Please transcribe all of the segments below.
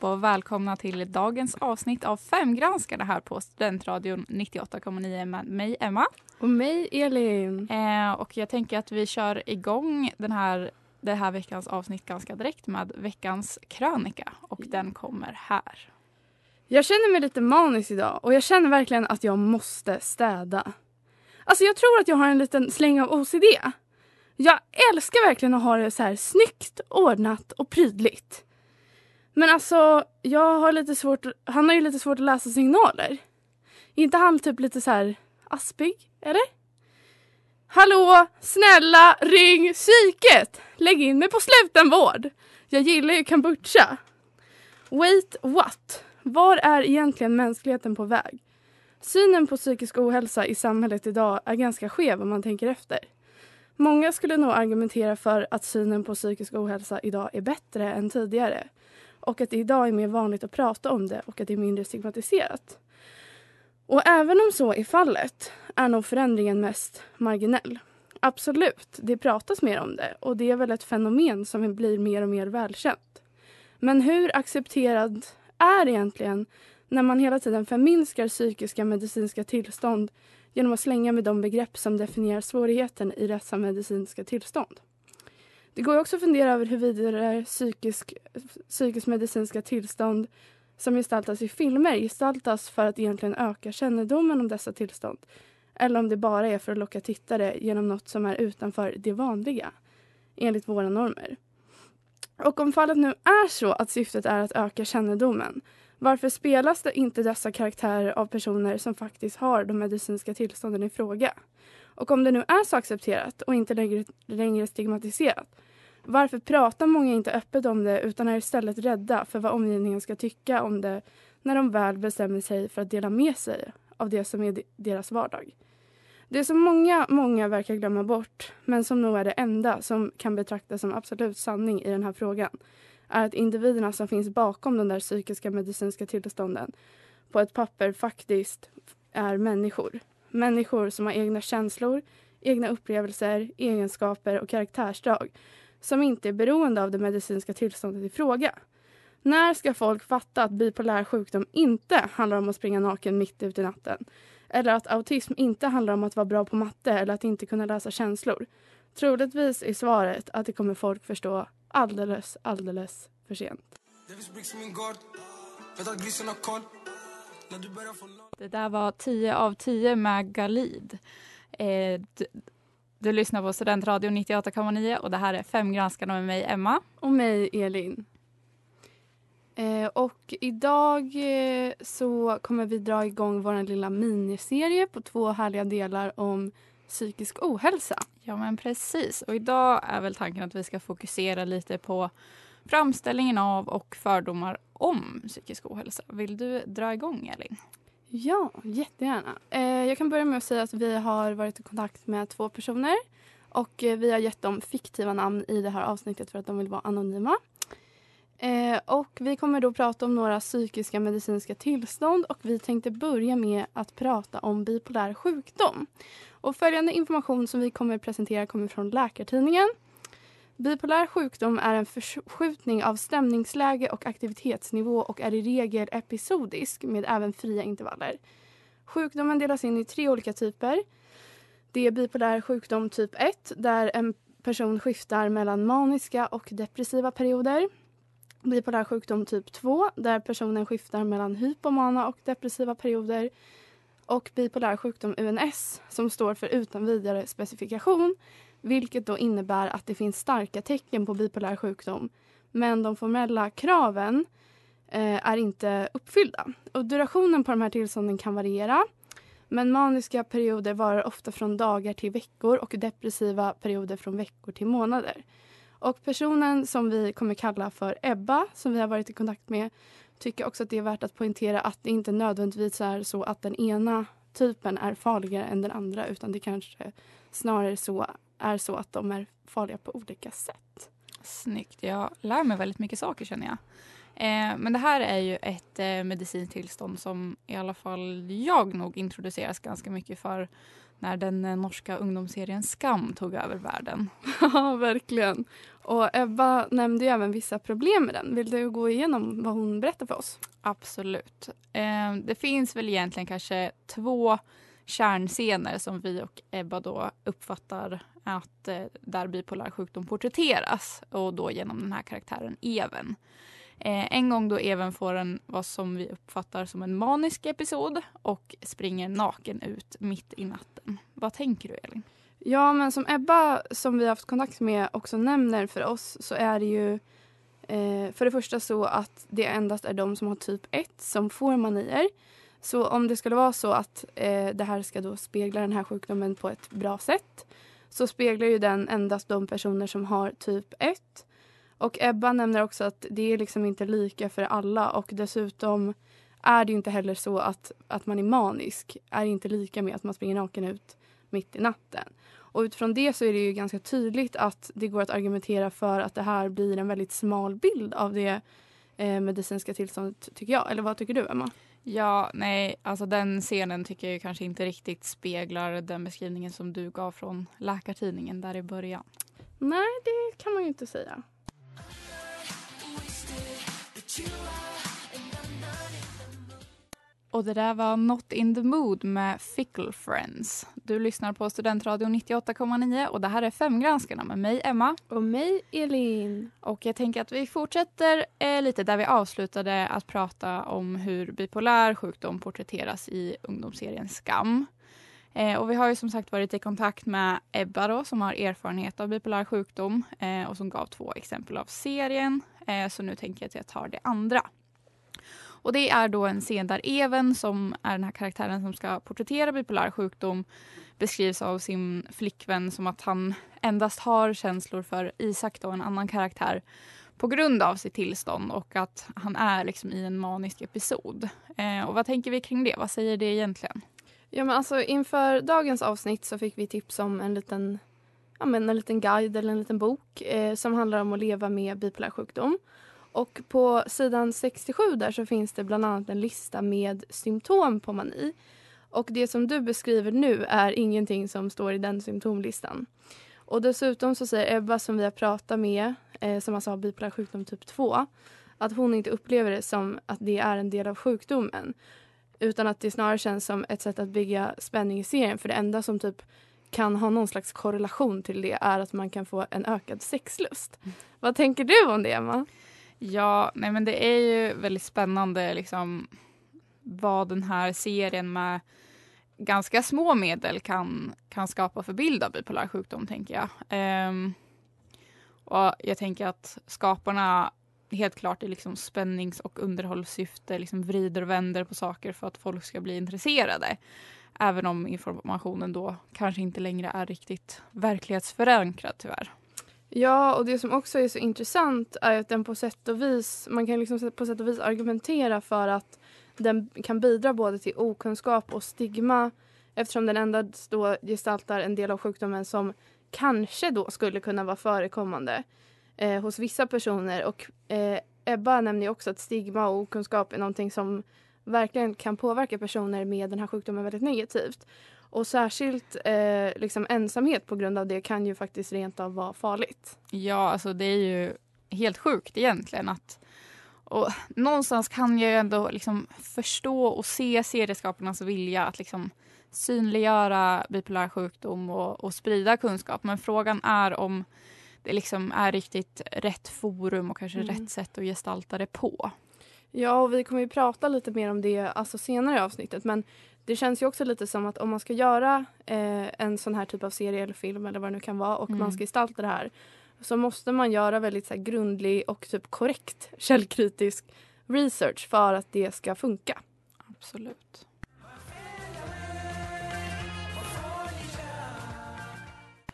Hej allihopa och välkomna till dagens avsnitt av Femgranskarna här på Studentradion 98,9 med mig Emma. Och mig Elin. Eh, och jag tänker att vi kör igång den här, det här veckans avsnitt ganska direkt med veckans krönika och den kommer här. Jag känner mig lite manisk idag och jag känner verkligen att jag måste städa. Alltså jag tror att jag har en liten släng av OCD. Jag älskar verkligen att ha det så här snyggt, ordnat och prydligt. Men alltså, jag har lite svårt, han har ju lite svårt att läsa signaler. Är inte han typ lite så här aspig, eller? Hallå, snälla ring psyket! Lägg in mig på slutenvård. Jag gillar ju kombucha. Wait what? Var är egentligen mänskligheten på väg? Synen på psykisk ohälsa i samhället idag är ganska skev om man tänker efter. Många skulle nog argumentera för att synen på psykisk ohälsa idag är bättre än tidigare och att det idag är mer vanligt att prata om det och att det är mindre stigmatiserat. Och även om så är fallet är nog förändringen mest marginell. Absolut, det pratas mer om det och det är väl ett fenomen som blir mer och mer välkänt. Men hur accepterad är egentligen när man hela tiden förminskar psykiska medicinska tillstånd genom att slänga med de begrepp som definierar svårigheten i dessa medicinska tillstånd? Det går också att fundera över huruvida psykisk, psykisk medicinska tillstånd som gestaltas i filmer gestaltas för att egentligen öka kännedomen om dessa tillstånd eller om det bara är för att locka tittare genom något som är utanför det vanliga, enligt våra normer. Och om fallet nu är så att syftet är att öka kännedomen, varför spelas det inte dessa karaktärer av personer som faktiskt har de medicinska tillstånden i fråga? Och om det nu är så accepterat och inte längre, längre stigmatiserat, varför pratar många inte öppet om det utan är istället rädda för vad omgivningen ska tycka om det när de väl bestämmer sig för att dela med sig av det som är deras vardag? Det som många, många verkar glömma bort, men som nog är det enda som kan betraktas som absolut sanning i den här frågan, är att individerna som finns bakom de där psykiska medicinska tillstånden på ett papper faktiskt är människor. Människor som har egna känslor, egna upplevelser, egenskaper och karaktärsdrag som inte är beroende av det medicinska tillståndet i fråga. När ska folk fatta att bipolär sjukdom inte handlar om att springa naken mitt ute i natten? Eller att autism inte handlar om att vara bra på matte eller att inte kunna läsa känslor? Troligtvis är svaret att det kommer folk förstå alldeles, alldeles för sent. Det där var 10 av 10 med Galid. Eh, du, du lyssnar på Studentradion 98,9 och det här är Fem granskarna med mig Emma. Och mig Elin. Eh, och idag eh, så kommer vi dra igång vår lilla miniserie på två härliga delar om psykisk ohälsa. Ja men precis och idag är väl tanken att vi ska fokusera lite på framställningen av och fördomar om psykisk ohälsa. Vill du dra igång Elin? Ja, jättegärna. Eh, jag kan börja med att säga att vi har varit i kontakt med två personer och eh, vi har gett dem fiktiva namn i det här avsnittet för att de vill vara anonyma. Eh, och vi kommer då prata om några psykiska medicinska tillstånd och vi tänkte börja med att prata om bipolär sjukdom. Och följande information som vi kommer presentera kommer från Läkartidningen. Bipolär sjukdom är en förskjutning av stämningsläge och aktivitetsnivå och är i regel episodisk med även fria intervaller. Sjukdomen delas in i tre olika typer. Det är bipolär sjukdom typ 1 där en person skiftar mellan maniska och depressiva perioder. Bipolär sjukdom typ 2 där personen skiftar mellan hypomana och depressiva perioder. Och bipolär sjukdom UNS som står för utan vidare specifikation vilket då innebär att det finns starka tecken på bipolär sjukdom men de formella kraven eh, är inte uppfyllda. Och durationen på de här tillstånden kan variera. Men maniska perioder varar ofta från dagar till veckor och depressiva perioder från veckor till månader. Och personen som vi kommer kalla för Ebba, som vi har varit i kontakt med, tycker också att det är värt att poängtera att det inte nödvändigtvis är så att den ena typen är farligare än den andra utan det kanske snarare så är så att de är farliga på olika sätt. Snyggt. Jag lär mig väldigt mycket saker känner jag. Eh, men det här är ju ett eh, medicinskt tillstånd som i alla fall jag nog introduceras ganska mycket för när den eh, norska ungdomsserien Skam tog över världen. Ja, verkligen. Och Ebba nämnde ju även vissa problem med den. Vill du gå igenom vad hon berättar för oss? Absolut. Eh, det finns väl egentligen kanske två kärnscener som vi och Ebba då uppfattar att eh, där bipolär sjukdom porträtteras och då genom den här karaktären Even. Eh, en gång då Even får en vad som vi uppfattar som en manisk episod och springer naken ut mitt i natten. Vad tänker du Elin? Ja, men som Ebba som vi har haft kontakt med också nämner för oss så är det ju eh, för det första så att det endast är de som har typ 1 som får manier. Så om det skulle vara så att eh, det här ska då spegla den här sjukdomen på ett bra sätt så speglar ju den endast de personer som har typ 1. Och Ebba nämner också att det är liksom inte lika för alla och dessutom är det ju inte heller så att, att man är manisk är inte lika med att man springer naken ut mitt i natten. Och utifrån det så är det ju ganska tydligt att det går att argumentera för att det här blir en väldigt smal bild av det eh, medicinska tillståndet tycker jag. Eller vad tycker du Emma? Ja, nej, alltså den scenen tycker jag kanske inte riktigt speglar den beskrivningen som du gav från Läkartidningen där i början. Nej, det kan man ju inte säga. Och det där var Not in the mood med Fickle Friends. Du lyssnar på Studentradion 98,9 och det här är Femgranskarna med mig Emma. Och mig Elin. Och jag tänker att vi fortsätter eh, lite där vi avslutade att prata om hur bipolär sjukdom porträtteras i ungdomsserien Skam. Eh, och vi har ju som sagt varit i kontakt med Ebba då, som har erfarenhet av bipolär sjukdom eh, och som gav två exempel av serien. Eh, så nu tänker jag att jag tar det andra. Och det är då en scen där Even, som är den här karaktären som ska porträttera bipolär sjukdom, beskrivs av sin flickvän som att han endast har känslor för Isak, då, en annan karaktär, på grund av sitt tillstånd och att han är liksom i en manisk episod. Eh, och vad tänker vi kring det? Vad säger det egentligen? Ja, men alltså, inför dagens avsnitt så fick vi tips om en liten, ja, men en liten guide eller en liten bok eh, som handlar om att leva med bipolär sjukdom. Och på sidan 67 där så finns det bland annat en lista med symptom på mani. Och det som du beskriver nu är ingenting som står i den symptomlistan. Och dessutom så säger Ebba som vi har pratat med, eh, som alltså har bipolär sjukdom typ 2, att hon inte upplever det som att det är en del av sjukdomen. Utan att det snarare känns som ett sätt att bygga spänning i serien. För det enda som typ kan ha någon slags korrelation till det är att man kan få en ökad sexlust. Vad tänker du om det, Emma? Ja, nej men det är ju väldigt spännande liksom vad den här serien med ganska små medel kan, kan skapa för bild av bipolär sjukdom, tänker jag. Um, och jag tänker att skaparna helt klart i liksom spännings och underhållssyfte liksom vrider och vänder på saker för att folk ska bli intresserade. Även om informationen då kanske inte längre är riktigt verklighetsförankrad tyvärr. Ja, och det som också är så intressant är att den på sätt och vis, man kan liksom på sätt och vis argumentera för att den kan bidra både till okunskap och stigma eftersom den endast då gestaltar en del av sjukdomen som kanske då skulle kunna vara förekommande eh, hos vissa personer. Och eh, Ebba nämner ju också att stigma och okunskap är någonting som verkligen kan påverka personer med den här sjukdomen väldigt negativt. Och särskilt eh, liksom ensamhet på grund av det kan ju faktiskt rent av vara farligt. Ja, alltså det är ju helt sjukt egentligen att och någonstans kan jag ju ändå liksom förstå och se serieskaparnas vilja att liksom synliggöra bipolär sjukdom och, och sprida kunskap. Men frågan är om det liksom är riktigt rätt forum och kanske Mm. rätt sätt att gestalta det på. Ja, och vi kommer ju prata lite mer om det alltså senare i avsnittet. Men det känns ju också lite som att om man ska göra eh, en sån här typ av serie eller film eller vad det nu kan vara och Mm. man ska gestalta det här så måste man göra väldigt så här, grundlig och typ korrekt källkritisk research för att det ska funka. Absolut.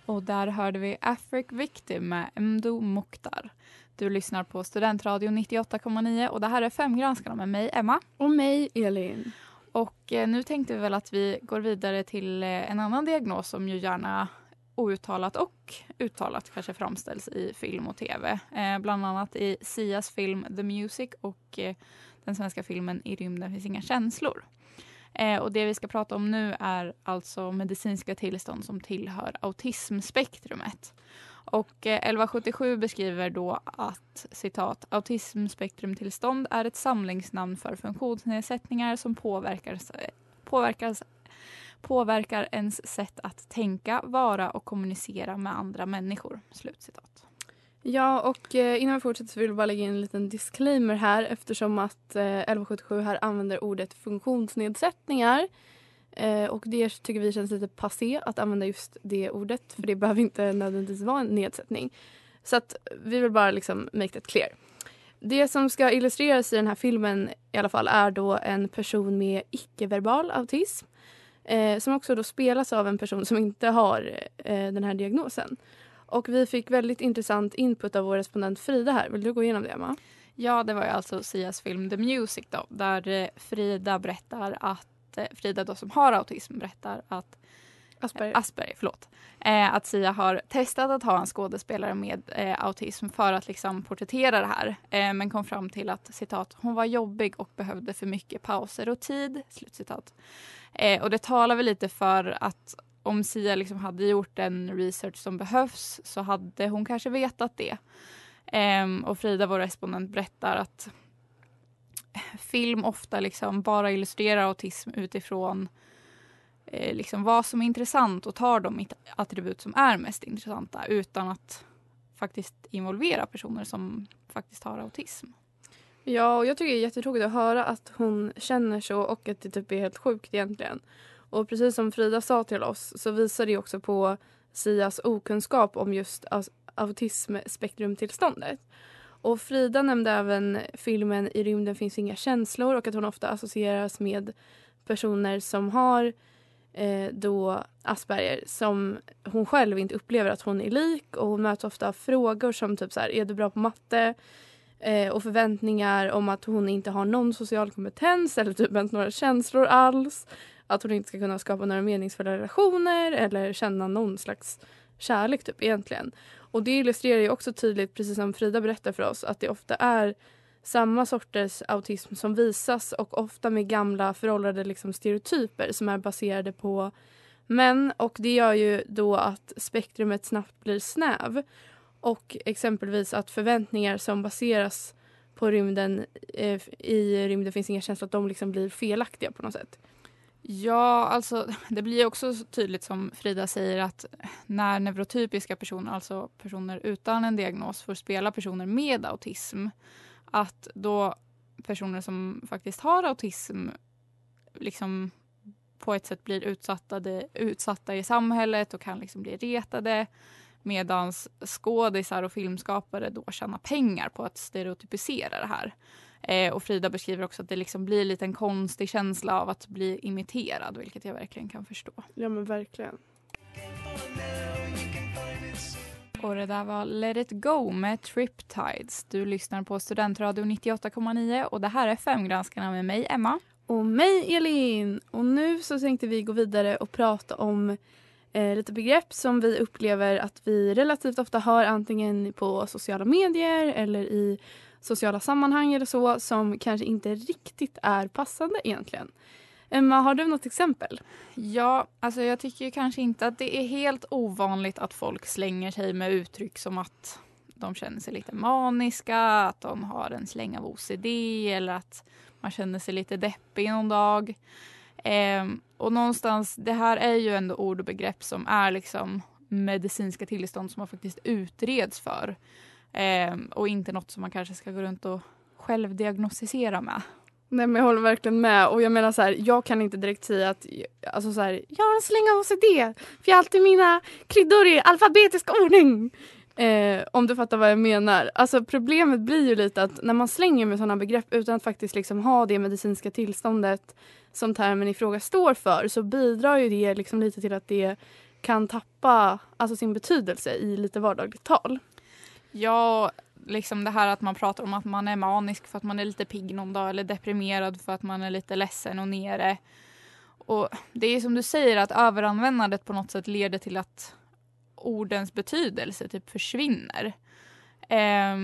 Och där hörde vi Afric Victim med Mdo Mokhtar. Du lyssnar på Studentradion 98,9 och det här är Femgranskarna med mig, Emma. Och mig, Elin. Och eh, nu tänkte vi väl att vi går vidare till eh, en annan diagnos som ju gärna outtalat och uttalat kanske framställs i film och tv. Eh, bland annat i Sias film The Music och eh, den svenska filmen I rymden finns inga känslor. Eh, och det vi ska prata om nu är alltså medicinska tillstånd som tillhör autismspektrumet. Och eh, 1177 beskriver då att citat autismspektrumtillstånd är ett samlingsnamn för funktionsnedsättningar som påverkar, påverkas, påverkar ens sätt att tänka, vara och kommunicera med andra människor. Slutcitat. Ja, och eh, innan vi fortsätter så vill jag bara lägga in en liten disclaimer här eftersom att eh, 1177 här använder ordet funktionsnedsättningar. Eh, och det tycker vi känns lite passé att använda just det ordet för det behöver inte nödvändigtvis vara en nedsättning. Så att vi vill bara liksom make that clear. Det som ska illustreras i den här filmen i alla fall är då en person med icke-verbal autism eh, som också då spelas av en person som inte har eh, den här diagnosen. Och vi fick väldigt intressant input av vår respondent Frida här. Vill du gå igenom det, Emma? Ja, det var ju alltså Sias film The Music då, där eh, Frida berättar att eh, Frida då som har autism berättar att Asperger. Asperger, förlåt. Eh, att Sia har testat att ha en skådespelare med eh, autism för att liksom porträttera det här. Eh, men kom fram till att citat, hon var jobbig och behövde för mycket pauser och tid. Slutcitat. Eh, och det talar väl lite för att om Sia liksom hade gjort den research som behövs så hade hon kanske vetat det. Ehm, och Frida, vår respondent, berättar att film ofta liksom bara illustrerar autism utifrån eh, liksom vad som är intressant och tar de attribut som är mest intressanta utan att faktiskt involvera personer som faktiskt har autism. Ja, och jag tycker det är jättetråkigt att höra att hon känner så och att det typ är helt sjukt egentligen. Och precis som Frida sa till oss så visar det också på Sias okunskap om just autismspektrumtillståndet. Och Frida nämnde även filmen I rymden finns inga känslor och att hon ofta associeras med personer som har eh, då Asperger som hon själv inte upplever att hon är lik och hon möts ofta av frågor som typ så här, är du bra på matte? Eh, och förväntningar om att hon inte har någon social kompetens eller typ ens några känslor alls. Att hon inte ska kunna skapa några meningsfulla relationer eller känna någon slags kärlek typ egentligen. Och det illustrerar ju också tydligt, precis som Frida berättar för oss, att det ofta är samma sorters autism som visas och ofta med gamla föråldrade liksom, stereotyper som är baserade på män och det gör ju då att spektrumet snabbt blir snäv och exempelvis att förväntningar som baseras på rymden eh, i rymden finns inga känslor att de liksom blir felaktiga på något sätt. Ja, alltså det blir också tydligt som Frida säger att när neurotypiska personer, alltså personer utan en diagnos, får spela personer med autism, att då personer som faktiskt har autism liksom på ett sätt blir utsatta, utsatta i samhället och kan liksom bli retade medan skådisar och filmskapare då tjänar pengar på att stereotypisera det här. Eh, och Frida beskriver också att det liksom blir lite en konstig känsla av att bli imiterad, vilket jag verkligen kan förstå. Ja men verkligen. Och det där var Let it go med Triptides. Du lyssnar på Studentradio 98,9 och det här är Femgranskarna med mig, Emma. Och mig Elin! Och nu så tänkte vi gå vidare och prata om eh, lite begrepp som vi upplever att vi relativt ofta hör antingen på sociala medier eller i sociala sammanhang eller så som kanske inte riktigt är passande egentligen. Emma, har du något exempel? Ja, alltså jag tycker ju kanske inte att det är helt ovanligt att folk slänger sig med uttryck som att de känner sig lite maniska, att de har en släng av OCD eller att man känner sig lite deppig någon dag. Ehm, och någonstans, det här är ju ändå ord och begrepp som är liksom medicinska tillstånd som man faktiskt utreds för. Eh, och inte något som man kanske ska gå runt och självdiagnostisera med. Nej men jag håller verkligen med och jag menar så här, jag kan inte direkt säga att alltså så här, jag har en släng av OCD för jag har alltid mina kryddor i alfabetisk ordning. Eh, om du fattar vad jag menar. Alltså problemet blir ju lite att när man slänger med sådana begrepp utan att faktiskt liksom ha det medicinska tillståndet som termen i fråga står för så bidrar ju det liksom lite till att det kan tappa alltså sin betydelse i lite vardagligt tal. Ja, liksom det här att man pratar om att man är manisk för att man är lite pigg någon dag eller deprimerad för att man är lite ledsen och nere. Och det är som du säger att överanvändandet på något sätt leder till att ordens betydelse typ försvinner. Eh,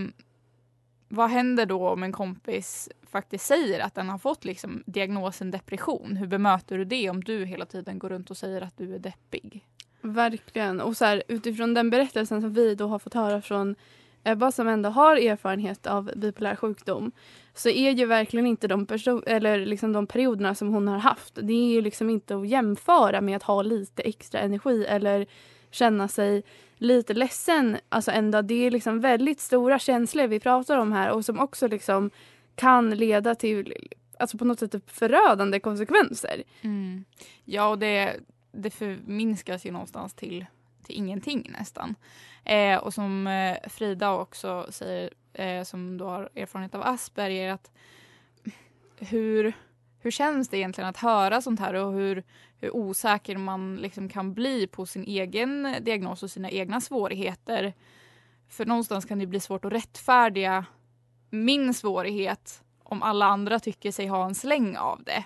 vad händer då om en kompis faktiskt säger att den har fått liksom diagnosen depression? Hur bemöter du det om du hela tiden går runt och säger att du är deppig? Verkligen. Och så här, utifrån den berättelsen som vi då har fått höra från Eh, Ebba som ändå har erfarenhet av bipolär sjukdom så är ju verkligen inte de, eller liksom de perioderna som hon har haft det är ju liksom inte att jämföra med att ha lite extra energi eller känna sig lite ledsen. Alltså ändå, det är liksom väldigt stora känslor vi pratar om här och som också liksom kan leda till alltså på något sätt typ förödande konsekvenser. Mm. Ja, och det, det förminskas ju någonstans till, till ingenting nästan. Eh, och som eh, Frida också säger, eh, som då har erfarenhet av Asperger, att hur, hur känns det egentligen att höra sånt här och hur, hur osäker man liksom kan bli på sin egen diagnos och sina egna svårigheter. För någonstans kan det bli svårt att rättfärdiga min svårighet om alla andra tycker sig ha en släng av det.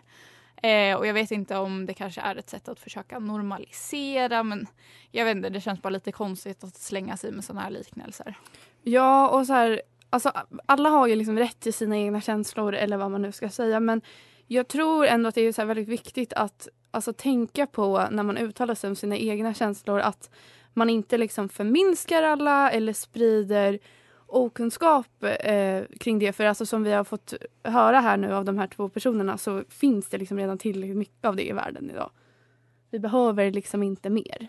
Eh, och jag vet inte om det kanske är ett sätt att försöka normalisera men jag vet inte, det känns bara lite konstigt att slänga sig med sådana här liknelser. Ja och så här, alltså alla har ju liksom rätt till sina egna känslor eller vad man nu ska säga men jag tror ändå att det är så väldigt viktigt att alltså, tänka på när man uttalar sig om sina egna känslor att man inte liksom förminskar alla eller sprider okunskap eh, kring det. För alltså som vi har fått höra här nu av de här två personerna så finns det liksom redan tillräckligt mycket av det i världen idag. Vi behöver liksom inte mer.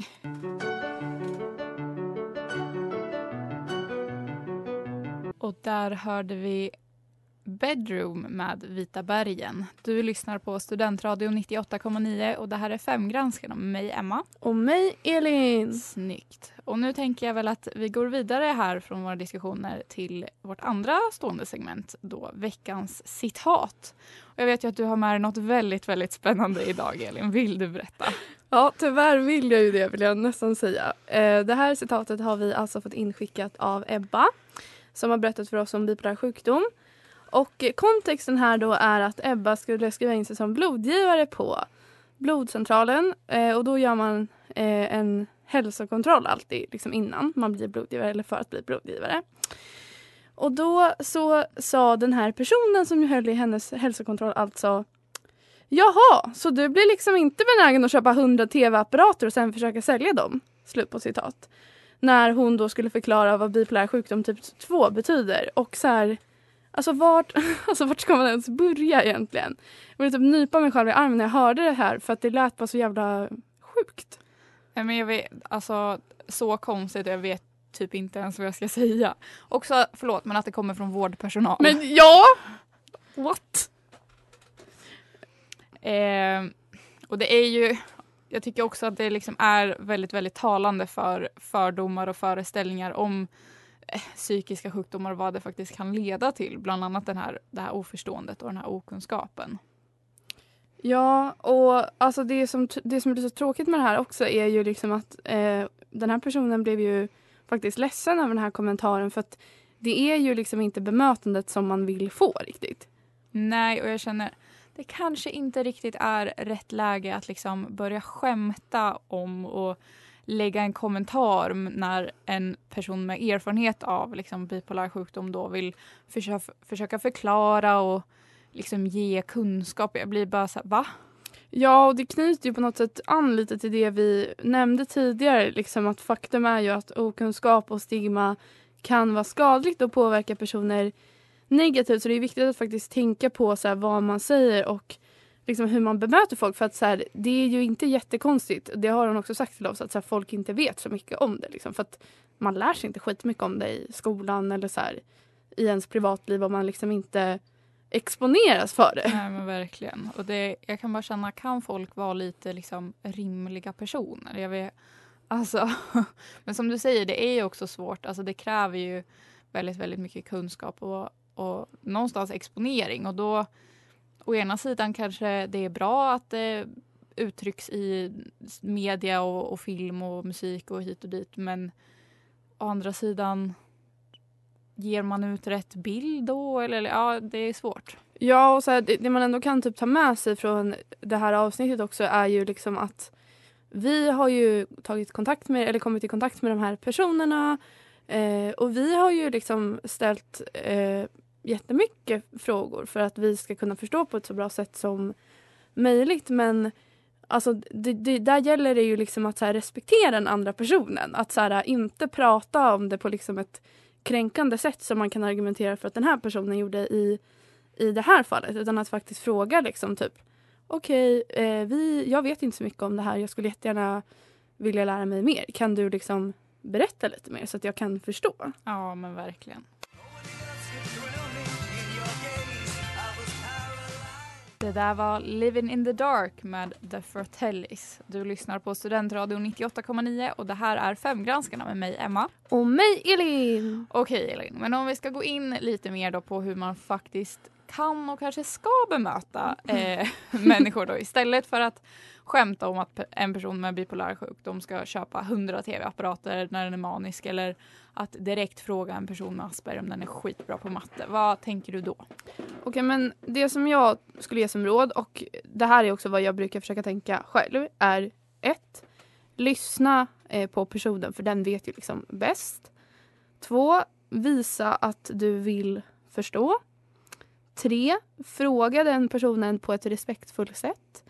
Och där hörde vi Bedroom med Vita bergen. Du lyssnar på Studentradion 98,9 och det här är Femgranskarna med mig Emma. Och mig Elin. Snyggt. Och nu tänker jag väl att vi går vidare här från våra diskussioner till vårt andra stående segment, då veckans citat. Och jag vet ju att du har med dig något väldigt, väldigt spännande idag Elin. Vill du berätta? Ja, tyvärr vill jag ju det vill jag nästan säga. Eh, det här citatet har vi alltså fått inskickat av Ebba som har berättat för oss om bipolär sjukdom. Och kontexten här då är att Ebba skulle skriva in sig som blodgivare på blodcentralen eh, och då gör man eh, en hälsokontroll alltid liksom innan man blir blodgivare eller för att bli blodgivare. Och då så sa den här personen som höll i hennes hälsokontroll alltså Jaha, så du blir liksom inte benägen att köpa 100 tv-apparater och sen försöka sälja dem? Slut på citat. När hon då skulle förklara vad bipolär sjukdom typ 2 betyder och så här Alltså vart, alltså vart ska man ens börja egentligen? Jag ville typ nypa mig själv i armen när jag hörde det här för att det lät bara så jävla sjukt. Nej, men jag vet, alltså så konstigt jag vet typ inte ens vad jag ska säga. Också, förlåt, men att det kommer från vårdpersonal. Men ja! What? Eh, och det är ju, jag tycker också att det liksom är väldigt, väldigt talande för fördomar och föreställningar om psykiska sjukdomar och vad det faktiskt kan leda till. Bland annat den här, det här oförståendet och den här okunskapen. Ja, och alltså det som, det som blir så tråkigt med det här också är ju liksom att eh, den här personen blev ju faktiskt ledsen över den här kommentaren för att det är ju liksom inte bemötandet som man vill få riktigt. Nej, och jag känner det kanske inte riktigt är rätt läge att liksom börja skämta om och lägga en kommentar när en person med erfarenhet av liksom, bipolär sjukdom då vill försöka, försöka förklara och liksom ge kunskap. Jag blir bara så här, va? Ja, och det knyter ju på något sätt an lite till det vi nämnde tidigare. Liksom att faktum är ju att okunskap och stigma kan vara skadligt och påverka personer negativt. Så det är viktigt att faktiskt tänka på så här, vad man säger och liksom hur man bemöter folk. För att så här, det är ju inte jättekonstigt. Det har hon också sagt till oss att så här, folk inte vet så mycket om det. Liksom, för att man lär sig inte skitmycket om det i skolan eller så här, i ens privatliv om man liksom inte exponeras för det. Nej men verkligen. Och det, jag kan bara känna, kan folk vara lite liksom rimliga personer? Jag vet, alltså, men som du säger, det är ju också svårt. Alltså det kräver ju väldigt, väldigt mycket kunskap och, och någonstans exponering. Och då, å ena sidan kanske det är bra att det uttrycks i media och, och film och musik och hit och dit. Men å andra sidan, ger man ut rätt bild då? Eller, eller ja, det är svårt. Ja, och så här, det, det man ändå kan typ ta med sig från det här avsnittet också är ju liksom att vi har ju tagit kontakt med, eller kommit i kontakt med de här personerna eh, och vi har ju liksom ställt eh, jättemycket frågor för att vi ska kunna förstå på ett så bra sätt som möjligt. Men alltså, det, det, där gäller det ju liksom att så här, respektera den andra personen. Att så här, inte prata om det på liksom ett kränkande sätt som man kan argumentera för att den här personen gjorde i, i det här fallet. Utan att faktiskt fråga liksom typ okej, eh, vi- jag vet inte så mycket om det här. Jag skulle jättegärna vilja lära mig mer. Kan du liksom berätta lite mer så att jag kan förstå? Ja, men verkligen. Det där var Living in the Dark med The Fratellis. Du lyssnar på Studentradion 98,9 och det här är Femgranskarna med mig, Emma. Och mig Elin! Okej Elin, men om vi ska gå in lite mer då på hur man faktiskt kan och kanske ska bemöta eh, människor då istället för att skämta om att en person med bipolär sjukdom ska köpa 100 tv-apparater när den är manisk eller att direkt fråga en person med Asperger om den är skitbra på matte. Vad tänker du då? Okej, men det som jag skulle ge som råd och det här är också vad jag brukar försöka tänka själv är ett, Lyssna eh, på personen för den vet ju liksom bäst. Två, Visa att du vill förstå. Tre, Fråga den personen på ett respektfullt sätt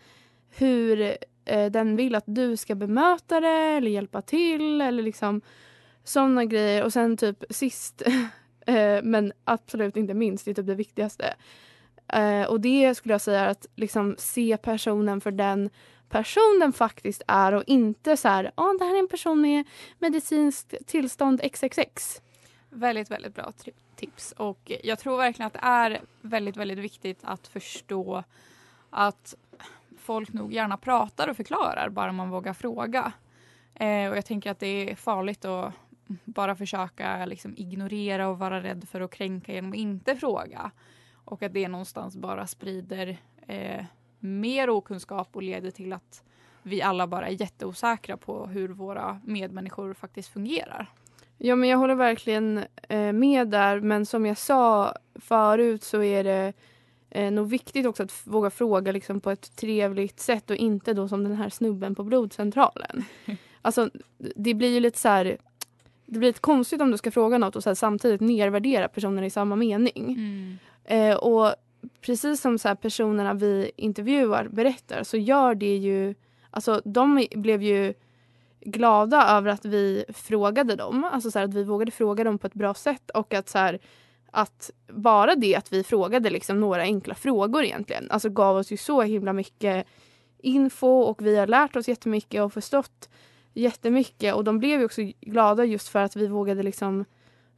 hur eh, den vill att du ska bemöta det eller hjälpa till eller liksom sådana grejer. Och sen typ sist Eh, men absolut inte minst, det är typ det viktigaste. Eh, och det skulle jag säga är att liksom se personen för den person den faktiskt är och inte så här, ja det här är en person med medicinskt tillstånd XXX. Väldigt, väldigt bra tips. Och jag tror verkligen att det är väldigt, väldigt viktigt att förstå att folk nog gärna pratar och förklarar bara man vågar fråga. Eh, och jag tänker att det är farligt att bara försöka liksom ignorera och vara rädd för att kränka genom att inte fråga. Och att det någonstans bara sprider eh, mer okunskap och leder till att vi alla bara är jätteosäkra på hur våra medmänniskor faktiskt fungerar. Ja men jag håller verkligen eh, med där men som jag sa förut så är det eh, nog viktigt också att våga fråga liksom, på ett trevligt sätt och inte då som den här snubben på blodcentralen. Alltså det blir ju lite så här det blir lite konstigt om du ska fråga något och så här, samtidigt nedvärdera personen i samma mening. Eh, och precis som så här, personerna vi intervjuar berättar så gör det ju... Alltså de blev ju glada över att vi frågade dem. Alltså så här, att vi vågade fråga dem på ett bra sätt och att så här, att bara det att vi frågade liksom några enkla frågor egentligen alltså gav oss ju så himla mycket info och vi har lärt oss jättemycket och förstått jättemycket och de blev ju också glada just för att vi vågade liksom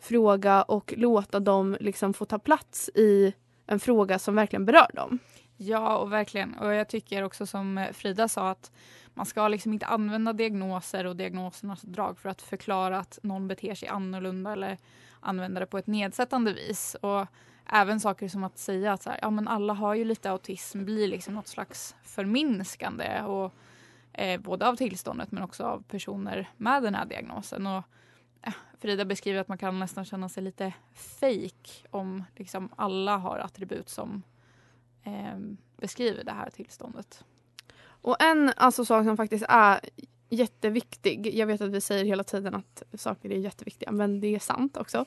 fråga och låta dem liksom få ta plats i en fråga som verkligen berör dem. Ja, och verkligen. Och jag tycker också som Frida sa att man ska liksom inte använda diagnoser och diagnosernas drag för att förklara att någon beter sig annorlunda eller använda det på ett nedsättande vis. Och även saker som att säga att så här, ja, men alla har ju lite autism blir liksom något slags förminskande och, eh, både av tillståndet men också av personer med den här diagnosen. Och, eh, Frida beskriver att man kan nästan känna sig lite fake om liksom alla har attribut som eh, beskriver det här tillståndet. Och en alltså, sak som faktiskt är jätteviktig. Jag vet att vi säger hela tiden att saker är jätteviktiga, men det är sant också.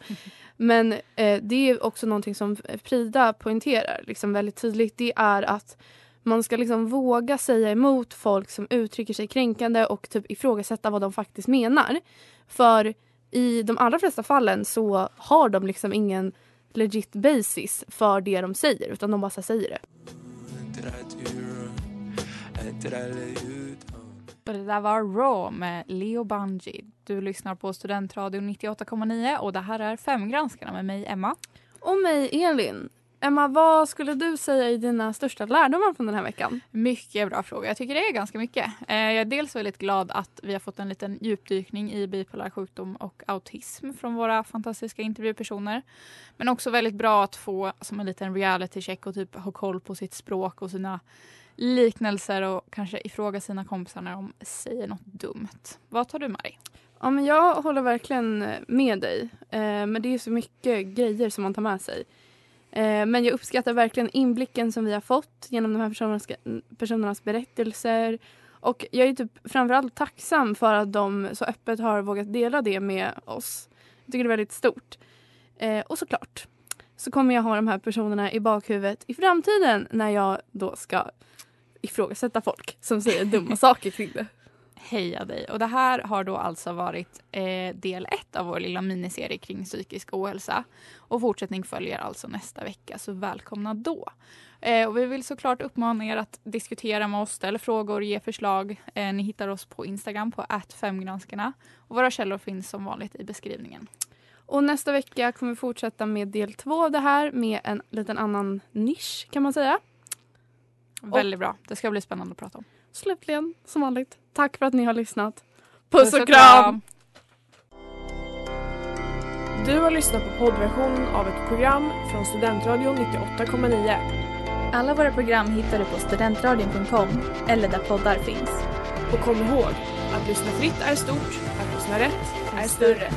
Men eh, det är också någonting som Frida poängterar liksom väldigt tydligt. Det är att man ska liksom våga säga emot folk som uttrycker sig kränkande och typ ifrågasätta vad de faktiskt menar. För i de allra flesta fallen så har de liksom ingen legit basis för det de säger utan de bara säger det. Det där var Raw med Leo Bungie. Du lyssnar på Studentradion 98,9 och det här är Femgranskarna med mig Emma. Och mig Elin. Emma, vad skulle du säga är dina största lärdomar från den här veckan? Mycket bra fråga. Jag tycker det är ganska mycket. Eh, Jag är dels väldigt glad att vi har fått en liten djupdykning i bipolär sjukdom och autism från våra fantastiska intervjupersoner. Men också väldigt bra att få som en liten reality check och typ ha koll på sitt språk och sina liknelser och kanske ifråga sina kompisar när de säger något dumt. Vad tar du med dig? Ja, men jag håller verkligen med dig. Eh, men det är så mycket grejer som man tar med sig. Eh, men jag uppskattar verkligen inblicken som vi har fått genom de här personernas, personernas berättelser. Och jag är typ framförallt tacksam för att de så öppet har vågat dela det med oss. Jag tycker det är väldigt stort. Eh, och såklart så kommer jag ha de här personerna i bakhuvudet i framtiden när jag då ska ifrågasätta folk som säger dumma saker kring det. Heja dig! Och det här har då alltså varit eh, del ett av vår lilla miniserie kring psykisk ohälsa. Och fortsättning följer alltså nästa vecka, så välkomna då. Eh, och vi vill såklart uppmana er att diskutera med oss, ställa frågor, ge förslag. Eh, ni hittar oss på Instagram på femgranskarna. Och våra källor finns som vanligt i beskrivningen. Och nästa vecka kommer vi fortsätta med del två av det här med en liten annan nisch kan man säga. Väldigt bra. Det ska bli spännande att prata om. Slutligen, som vanligt, tack för att ni har lyssnat. Puss och kram! Du har lyssnat på poddversion av ett program från Studentradion 98,9. Alla våra program hittar du på studentradion.com eller där poddar finns. Och kom ihåg, att lyssna fritt är stort, att lyssna rätt är större.